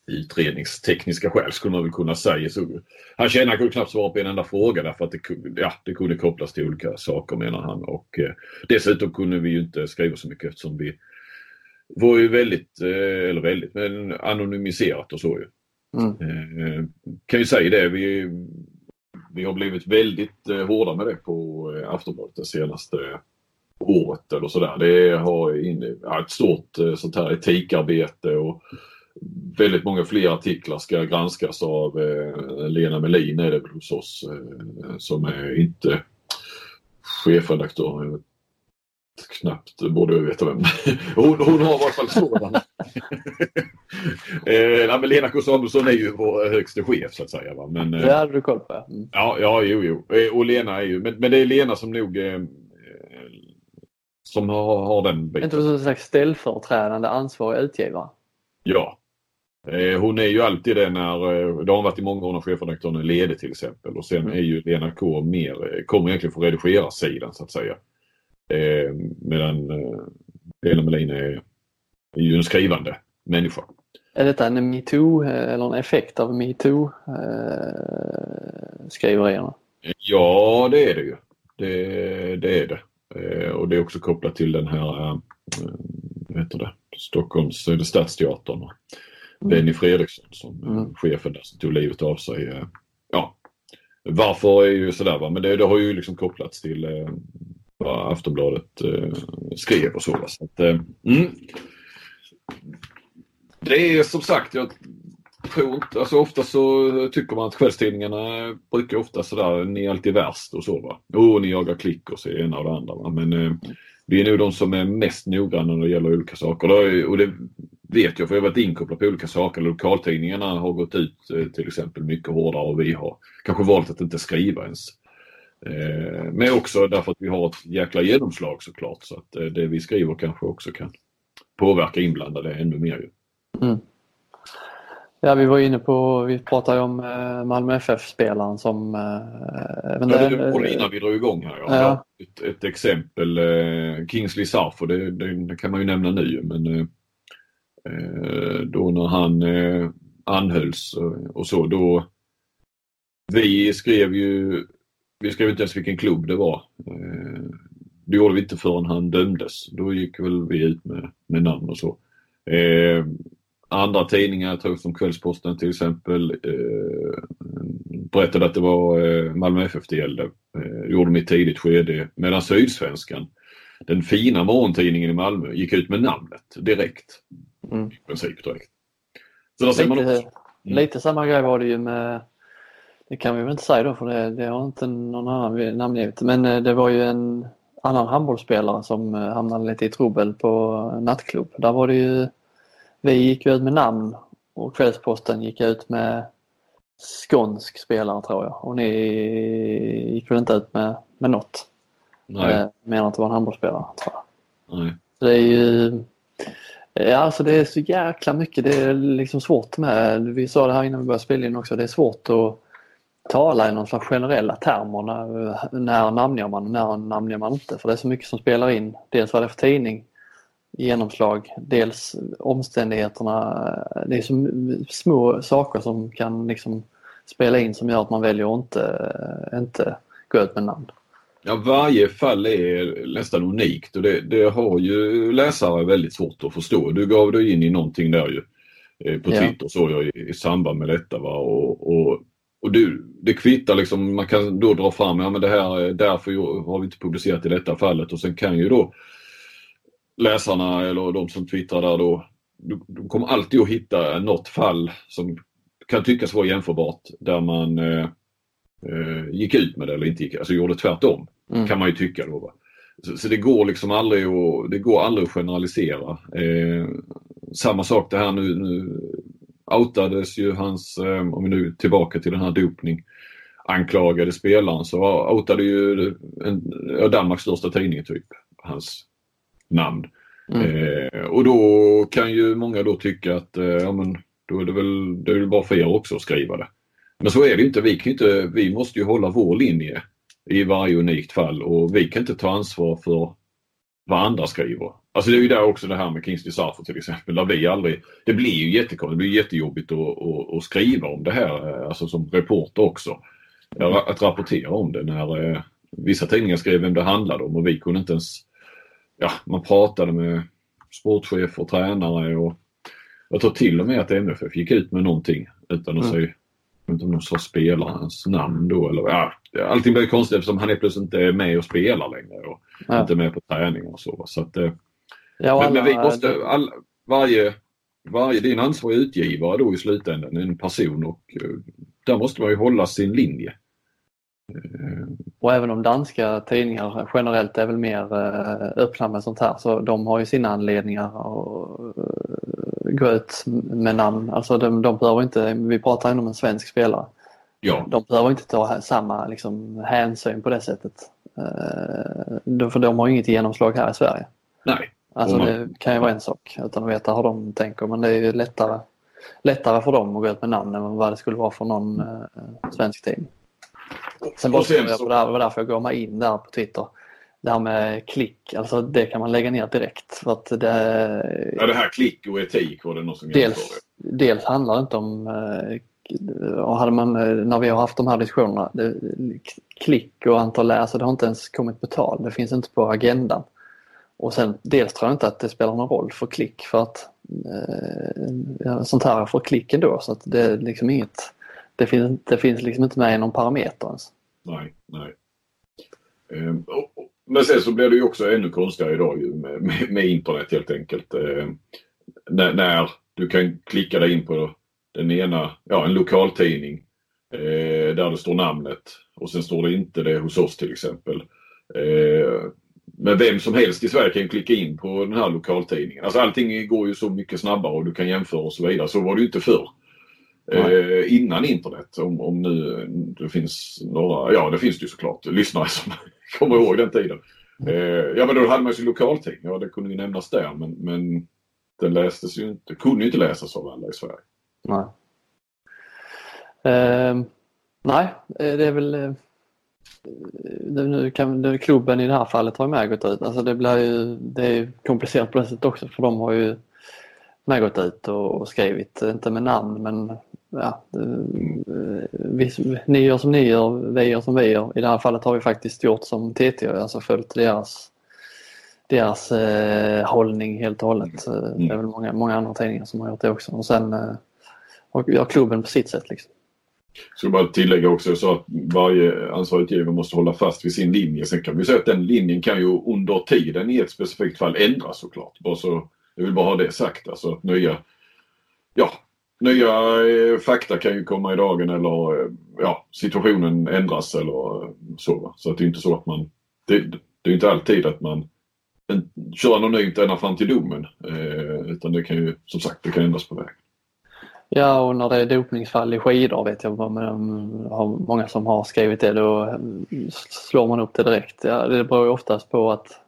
utredningstekniska skäl skulle man väl kunna säga. Så, han han kunde knappt svara på en enda fråga därför att det, ja, det kunde kopplas till olika saker menar han. Och, eh, dessutom kunde vi ju inte skriva så mycket eftersom vi var ju väldigt, eh, eller väldigt, men anonymiserat och så ju. Mm. Eh, kan ju säga det, vi, vi har blivit väldigt eh, hårda med det på eh, Aftonbladet det senaste året eller sådär. Det har in, ja, ett stort eh, sånt här etikarbete och väldigt många fler artiklar ska granskas av eh, Lena Melin är det väl hos oss eh, som är inte chefredaktör. Knappt borde jag veta vem. Hon, hon har i alla fall sådana. eh, men Lena K Samuelsson är ju vår högste chef så att säga. Va? Men, eh, Det hade du koll på. Mm. Ja, ja, jo, jo. Eh, Och Lena är ju, men, men det är Lena som nog eh, som har, har den biten. inte som en slags ställföreträdande ansvarig utgivare? Ja. Eh, Hon är ju alltid det när, eh, det har hon varit i många år när chefredaktören är ledig till exempel. Och sen är ju Lena K mer, eh, kommer egentligen från redigerarsidan så att säga. Eh, Medan eh, Lena Melin är, är ju en skrivande människa. Är detta en metoo eller en effekt av metoo eh, skriverierna? Ja, det är det ju. Det, det är det. Eh, och det är också kopplat till den här, eh, vad heter det, Stockholms, eller Stadsteatern. Och Benny Fredriksson som eh, Mm. chefen där som tog livet av sig. eh, Ja, varför är ju sådär va, men det, det har ju liksom kopplats till eh, vad Aftonbladet skrev och så. Va? så att, mm. Det är som sagt, jag tror inte, alltså ofta så tycker man att kvällstidningarna brukar ofta sådär, ni är alltid värst och så va. Jo, ni jagar klick och så det ena och det andra va. Men eh, vi är nog de som är mest noggranna när det gäller olika saker. Och det vet jag för jag har varit inkopplad på olika saker. Lokaltidningarna har gått ut eh, till exempel mycket hårdare och vi har kanske valt att inte skriva ens. Eh, men också därför att vi har ett jäkla genomslag såklart. Så att eh, det vi skriver kanske också kan påverka inblandade ännu mer. Ju. Ja, vi var inne på, vi pratade om Malmö FF-spelaren som... Men Ja, det- var innan vi drog igång här. Ja. Ja. Ett, ett exempel, Kingsley Sarfo, det, det, kan man ju nämna nu men Eh, då när han eh, anhölls och, så då vi skrev ju, vi skrev inte ens vilken klubb det var. Eh, det gjorde vi inte förrän han dömdes. Då gick väl vi ut med, med namn och så. Eh, andra tidningar, jag tror som Kvällsposten till exempel, eh, berättade att det var eh, Malmö FF det gällde. Eh, gjorde de i ett tidigt skede. Medan Sydsvenskan, den fina morgontidningen i Malmö, gick ut med namnet direkt. Mm. I princip direkt. Så där ser man Lite, också. lite samma grej var det ju med, det kan vi väl inte säga då för det, det har inte någon annan namngivit, men eh, det var ju en annan handbollsspelare som eh, hamnade lite i trubbel på nattklubb. Där var det ju, vi gick ju ut med namn och Kvällsposten gick ut med skånsk spelare tror jag och ni gick väl inte ut med, med något. Nej, Eh, Menar att det var en handbollsspelare tror jag. nej. Så det är ju Ja, alltså det är så jäkla mycket. Det är liksom svårt med. Vi sa det här innan vi började spela in också. Det är svårt att, tala i någon slags generella termer. När, när namnger man och när namnger man inte? För det är så mycket som spelar in. Dels vad det är för tidning, genomslag, dels omständigheterna. Det är så små saker som kan liksom spela in som gör att man väljer att inte, inte gå ut med namn. Ja, varje fall är nästan unikt och det, det, har ju läsare väldigt svårt att förstå. Du gav dig in i någonting där ju eh, på Twitter ja. såg jag i, i samband med detta. Va? Och, och, och du, det kvittar liksom, man kan då dra fram, ja men det här, därför har vi inte publicerat i detta fallet och sen kan ju då läsarna eller de som twittrar där då, de kommer alltid att hitta något fall som kan tyckas vara jämförbart där man eh, eh, gick ut med det eller inte gick, alltså gjorde tvärtom. Mm. Kan man ju tycka då. Va? Så, så, det går liksom aldrig att, det går aldrig att generalisera. Eh, samma sak det här nu, nu outades ju hans, eh, om vi nu tillbaka till den här dopning anklagade spelaren så outade ju en, Danmarks största tidning typ hans namn. Mm. Eh, och då kan ju många då tycka att eh, ja, men, då är det väl, det är väl bara för er också att skriva det. Men så är det inte. Vi, inte. vi måste ju hålla vår linje i varje unikt fall och vi kan inte ta ansvar för vad andra skriver. Alltså det är ju där också det här med Kingsley Sarfo till exempel. Där vi aldrig, det blir ju jättekonstigt, det blir jättejobbigt att, att, att, skriva om det här, alltså som reporter också. Att rapportera om det när eh, vissa tidningar skrev vem det handlade om och vi kunde inte ens, ja man pratade med sportchef och tränare och jag tror till och med att MFF gick ut med någonting utan att mm. säga jag vet inte om de sa spelarens namn då eller ja, allting blir konstigt eftersom han är plötsligt inte med och spelar längre och ja. inte med på träningar och så. så att, eh, ja, men, men, vi måste, all, varje, varje, är en ansvarig utgivare då i slutändan, en person och eh, där måste man ju hålla sin linje. Eh, och även om danska tidningar generellt är väl mer öppna med sånt här så de har ju sina anledningar att gå ut med namn. Alltså de, de behöver inte, vi pratar ändå om en svensk spelare. Ja. De behöver inte ta samma liksom, hänsyn på det sättet. Uh, för de har inget genomslag här i Sverige. Nej. Alltså det kan ju vara en sak utan att veta hur de tänker men det är ju lättare, lättare för dem att gå ut med namn än vad det skulle vara för någon uh, svensk tidning. Sen bara sen på det här, var därför jag går mig in där på Twitter det här med klick, alltså det kan man lägga ner direkt. För att det, ja, det här klick och etik var det något som dels, dels handlar det inte om eh, och hade man, när vi har haft de här diskussionerna, det, klick och antal läsare, det har inte ens kommit på tal. Det finns inte på agendan. Och sen dels tror jag inte att det spelar någon roll för klick för att eh, sånt här får klick ändå så att det är liksom inget, det finns, det finns liksom inte med i någon parameter ens. Nej, nej. Ehm, och, men sen så blir det ju också ännu konstigare idag med, med, med internet helt enkelt. Ehm, när, när, du kan klicka dig in på den ena, ja en lokaltidning eh, där det står namnet och sen står det inte det hos oss till exempel. Eh, men vem som helst i Sverige kan klicka in på den här lokaltidningen. Alltså allting går ju så mycket snabbare och du kan jämföra och så vidare. Så var det ju inte förr. Eh, innan internet. Om, om nu det finns några, ja det finns det ju såklart, lyssnare som kommer ihåg den tiden. Eh, ja men då hade man ju sin lokaltidning, ja det kunde ju nämnas där men, men den lästes ju inte, kunde ju inte läsas av alla i Sverige. Nej. Eh, nej, det är väl eh, nu kan det, klubben i det här fallet har med gått ut. Alltså det blir ju det är komplicerat på det sättet också för de har ju med gått ut och, och skrivit, inte med namn men ja, vi, ni gör som ni gör, vi gör som vi gör. I det här fallet har vi faktiskt gjort som TT, alltså följt deras, deras eh, hållning helt och hållet. Mm. Det är väl många, många andra tidningar som har gjort det också. Och sen eh, och gör klubben på sitt sätt. Liksom. Jag ska bara tillägga också så att varje ansvarig utgivare måste hålla fast vid sin linje. Sen kan vi säga att den linjen kan ju under tiden i ett specifikt fall ändras såklart. Bara så, jag vill bara ha det sagt. Alltså att nya, ja, nya eh, fakta kan ju komma i dagen eller eh, ja, situationen ändras eller eh, så. Så att det är inte så att man... Det, det är inte alltid att man kör anonymt ända fram till domen. Eh, utan det kan ju som sagt det kan ändras på vägen. Ja och när det är dopningsfall i skidor vet jag har många som har skrivit det då slår man upp det direkt. Ja, det beror ju oftast på att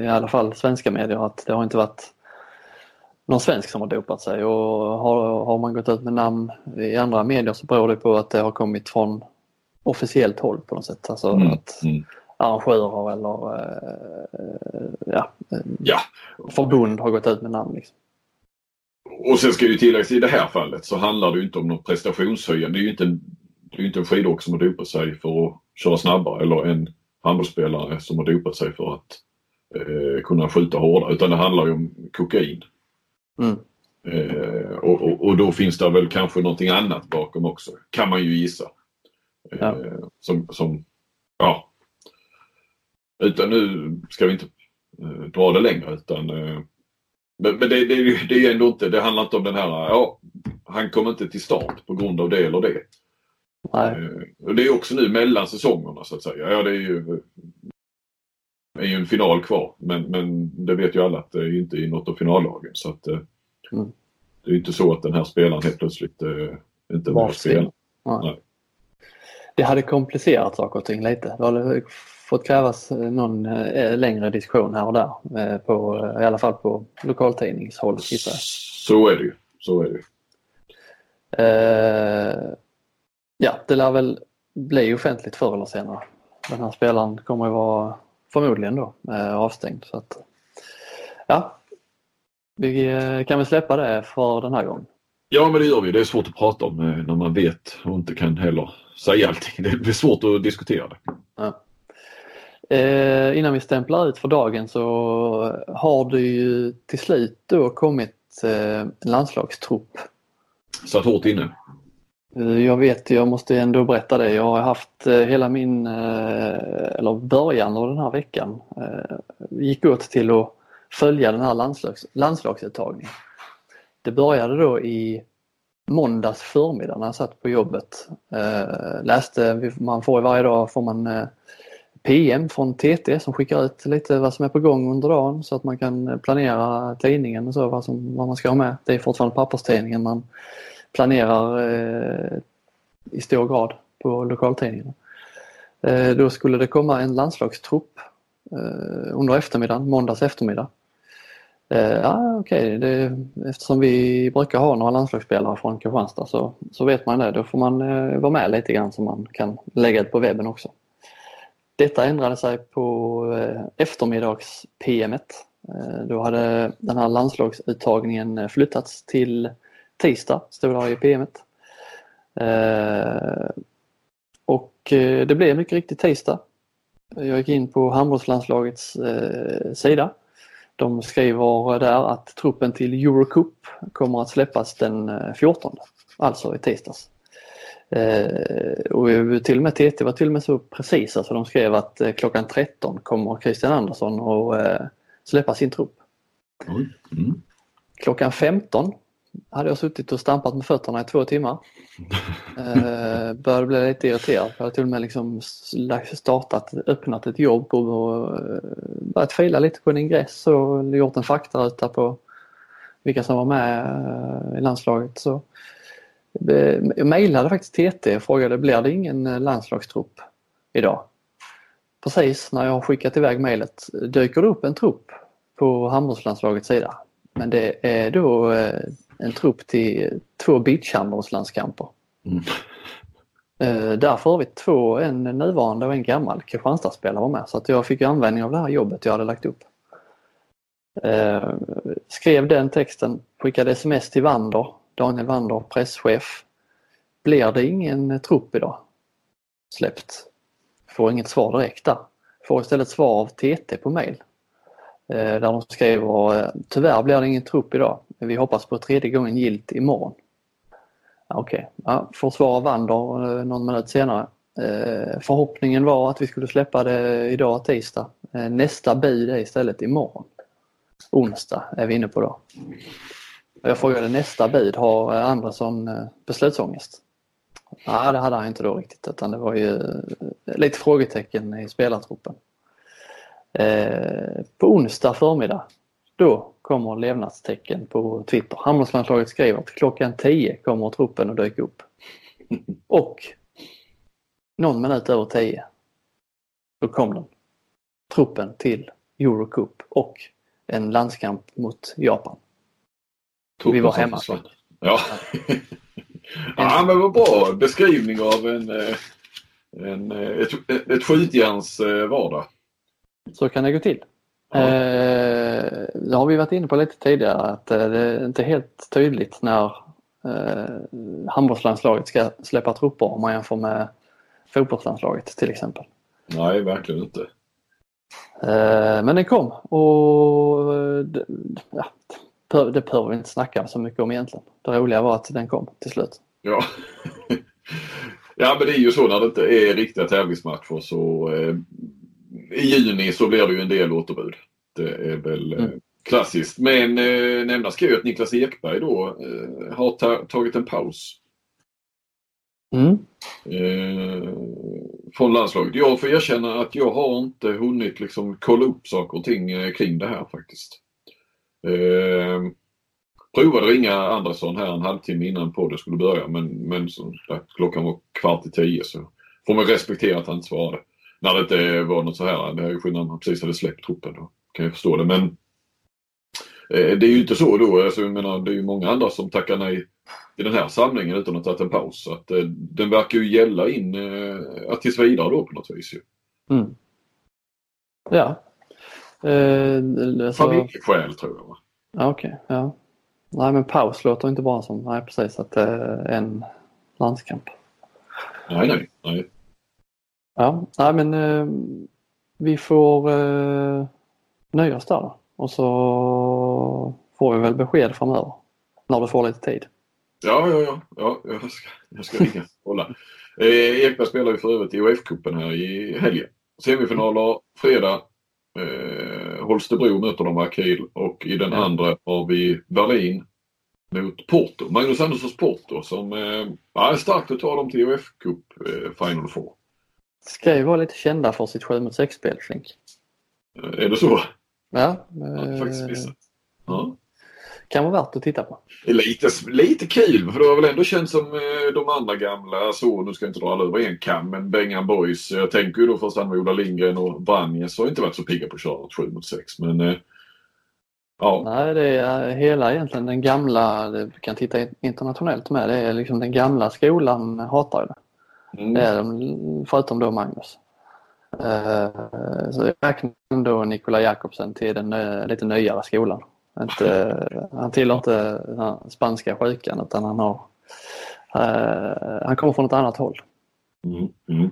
i alla fall svenska medier att det har inte varit någon svensk som har dopat sig och har, har man gått ut med namn i andra medier så beror det på att det har kommit från officiellt håll på något sätt. Alltså Mm, att mm. arrangörer eller eh, ja, eh, Ja, förbund har gått ut med namn. Liksom. Och sen ska ju tilläggas i det här fallet så handlar det inte om någon prestationshöjande. Det är ju inte en, det är inte en skidåkare som har dopat sig för att köra snabbare eller en handbollsspelare som har dopat sig för att eh, kunna skjuta hårdare utan det handlar ju om kokain. Mm. Eh, och, och, och då finns det väl kanske någonting annat bakom också. Kan man ju gissa. Eh, Ja. Som, som, ja. Utan nu ska vi inte eh, dra det längre utan eh, men, men det, det, det är ändå inte, det handlar inte om den här, ja, han kom inte till start på grund av det eller det. Nej. Eh, det är också nu mellan säsongerna så att säga. Ja, det är ju, är ju en final kvar men, men det vet ju alla att det är inte i något av finallagen så att eh, Mm. det är ju inte så att den här spelaren helt plötsligt eh, inte Var vill spela. Nej. Nej. Det hade komplicerat saker och ting lite. Det hade fått krävas någon eh, längre diskussion här och där. eh, På, I alla fall på lokaltidningshåll gissar jag. Så är det ju. Så är det ju. Eh, ja, det lär väl bli offentligt förr eller senare. Den här spelaren kommer ju vara förmodligen då eh, avstängd. Så att, ja, vi eh, kan väl släppa det för den här gången. Ja men det gör vi. Det är svårt att prata om eh, när man vet och inte kan heller säga allting. Det blir svårt att diskutera det. Eh, innan vi stämplar ut för dagen så har det ju till slut då kommit eh, en landslagstrupp. Satt hårt inne. Eh, Jag vet, jag måste ändå berätta det. Jag har haft eh, hela min, eh, eller början av den här veckan, gick åt till att följa den här landslags, landslagsuttagningen. Det började då i måndags förmiddag när jag satt på jobbet. Läste, man får varje dag får man PM från TT som skickar ut lite vad som är på gång under dagen så att man kan planera tidningen och så, vad, som, vad man ska ha med. Det är fortfarande papperstidningen man planerar eh, i stor grad på lokaltidningen. Eh, då skulle det komma en landslagstrupp eh, under eftermiddagen, måndags eftermiddag. Eh, ja, okej, det, eftersom vi brukar ha några landslagsspelare från Kristianstad så, så vet man det. Då får man eh, vara med lite grann så man kan lägga ut på webben också. Detta ändrade sig på eh, eftermiddags-pm. Eh, då hade den här landslagsuttagningen eh, flyttats till tisdag, stod det i pm. Och det blev mycket riktigt tisdag. Jag gick in på handbollslandslagets sida. De skriver där att truppen till Eurocup kommer att släppas den 14, alltså i tisdags. Eh, och till och med TT var till och med så precisa så de skrev att eh, klockan 13 kommer Christian Andersson att eh, släppa sin trupp. Mm. Klockan 15 hade jag suttit och stampat med fötterna i två timmar. Eh, började bli lite irriterad. Jag hade till och med liksom startat, öppnat ett jobb och eh, börjat fila lite på en ingress och gjort en faktaruta på vilka som var med eh, i landslaget. Så, jag mejlade faktiskt TT och frågade blir det ingen eh, landslagstrupp idag? Precis när jag har skickat iväg mejlet dyker det upp en trupp på handbollslandslagets sida. Men det är då eh, en trupp till två beachhandbollslandskamper. Mm. Eh, Därför har vi två, en nuvarande och en gammal Kristianstadsspelare var med så att jag fick användning av det här jobbet jag hade lagt upp. Eh, skrev den texten, skickade sms till Wander, Daniel Wander, presschef. Blir det ingen trupp idag? Släppt. Får inget svar direkt där. Får istället svar av TT på mail. Eh, där de skriver eh, tyvärr blir det ingen trupp idag. Vi hoppas på tredje gången gilt imorgon. Okej, Okej, ja, får svar av Wander eh, någon minut senare. Förhoppningen var att vi skulle släppa det idag tisdag. Nästa bud är istället imorgon. Onsdag är vi inne på då. Jag frågade nästa bud, har Andersson eh, beslutsångest? Nej, det hade han inte då riktigt utan det var ju eh, lite frågetecken i spelartruppen. Eh, på onsdag förmiddag då kommer levnadstecken på Twitter. Handbollslandslaget skriver att klockan 10 kommer truppen att dyka upp. Och någon minut över 10 då kom den. Truppen till Eurocup och en landskamp mot Japan. Vi var hemma. Ja. ja men vad bra beskrivning av en, eh, en, eh, ett, ett skjutjärns eh, vardag. Så kan det gå till. Ja. Eh, det har vi varit inne på lite tidigare att det är inte helt tydligt när eh, handbollslandslaget ska släppa trupper om man jämför med fotbollslandslaget till exempel. Nej, verkligen inte. Eh, men den kom och ja, det- behöver vi inte snacka så mycket om egentligen. Det roliga var att den kom till slut. Ja. ja, men det är ju så när det inte är riktiga tävlingsmatcher så eh, i juni så blir det ju en del återbud. Det är väl eh, Mm. klassiskt. Men eh, nämnas ska ju att Niklas Ekberg då eh, har ta- tagit en paus Mm. eh, från landslaget. Jag får erkänna att jag har inte hunnit liksom kolla upp saker och ting eh, kring det här faktiskt. Eh, provade ringa Andersson här en halvtimme innan podden skulle börja men, men som sagt, klockan var kvart i tio så får man respektera att han inte svarade. När det inte var något så här, det är ju skillnad om han precis hade släppt truppen då kan jag förstå det men eh, det är ju inte så då, alltså, jag menar det är ju många andra som tackar nej i den här samlingen utan att ha tagit en paus. Så att, eh, den verkar ju gälla in eh, tills vidare då på något vis. Ju. Mm. Ja. Eh, alltså, Familjeskäl tror jag. Ja, Okej, ja. Nej men paus låter inte bara som, nej precis att det är en landskamp. Nej, nej, nej. Ja, nej men eh, vi får eh, nöja oss där då. Och så får vi väl besked framöver. När du får lite tid. Ja, ja, ja. ja jag, ska, jag ska ringa kolla. Eh, Ekberg spelar ju för övrigt i UF-cupen här i helgen. Semifinaler fredag. Eh, Holstebro möter de Akil och i den Ja. andra har vi Berlin mot Porto. Magnus Anderssons Porto som eh, ja, är starkt att ta dem till UF-cup eh, Final Four. Ska ju vara lite kända för sitt 7 mot 6 spel Flink. Eh, är det så? Ja, har faktiskt eh, missat. Ja. Kan vara värt att titta på. Det är lite, lite kul för det har väl ändå känts som eh, de andra gamla, så nu ska jag inte dra alla över en kam, men Bengan Boys. Jag tänker ju då först med Ola Lindgren och Vranjes har inte varit så pigga på att köra ett 7 mot 6. Men eh, ja, Nej, det är hela egentligen den gamla, vi kan titta internationellt med, det är liksom den gamla skolan hatar det. mm, Det är de, förutom då Magnus. Eh, Så jag räknar ändå Nikola Jakobsen till den eh, lite nyare skolan. Inte, han tillhör inte den här spanska sjukan utan han har eh, han kommer från ett annat håll. mm, mm.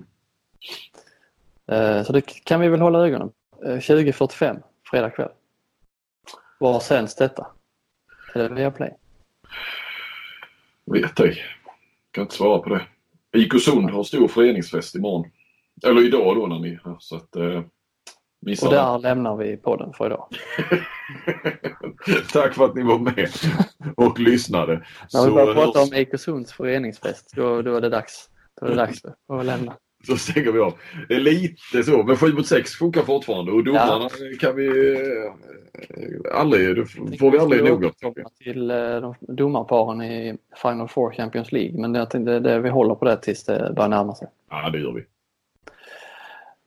Eh, Så det kan vi väl hålla ögonen på. Eh, 20.45 fredag kväll. Var sänds detta? Är det Viaplay? vet ej. Kan inte svara på det. IK Sund har stor föreningsfest imorgon. Eller idag då när ni hör, så att eh, missa Och det. där lämnar vi podden för idag. Tack för att ni var med och lyssnade. När vi börjar prata om Ekosunds föreningsfest, då, då är det dags. Då är det dags att lämna. Så stänger vi av. Det är lite så, men 7 mot 6 funkar fortfarande och domarna kan vi eh, aldrig, det får vi aldrig nog av. till eh, domarparen i Final Four Champions League men jag tänkte det, vi håller på det tills det börjar närma sig. Ja, det gör vi.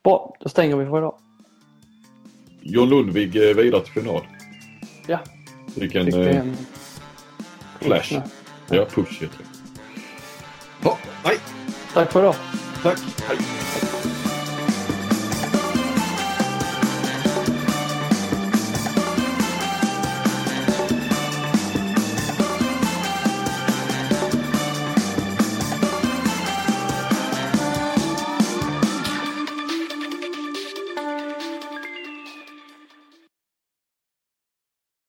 Bra, då stänger vi för idag. John Lundvig eh, vidare till final. Ja, Vilken fick det eh, en flash. Ja, push heter det. Ja, nej, Tack för idag. tack. Hej.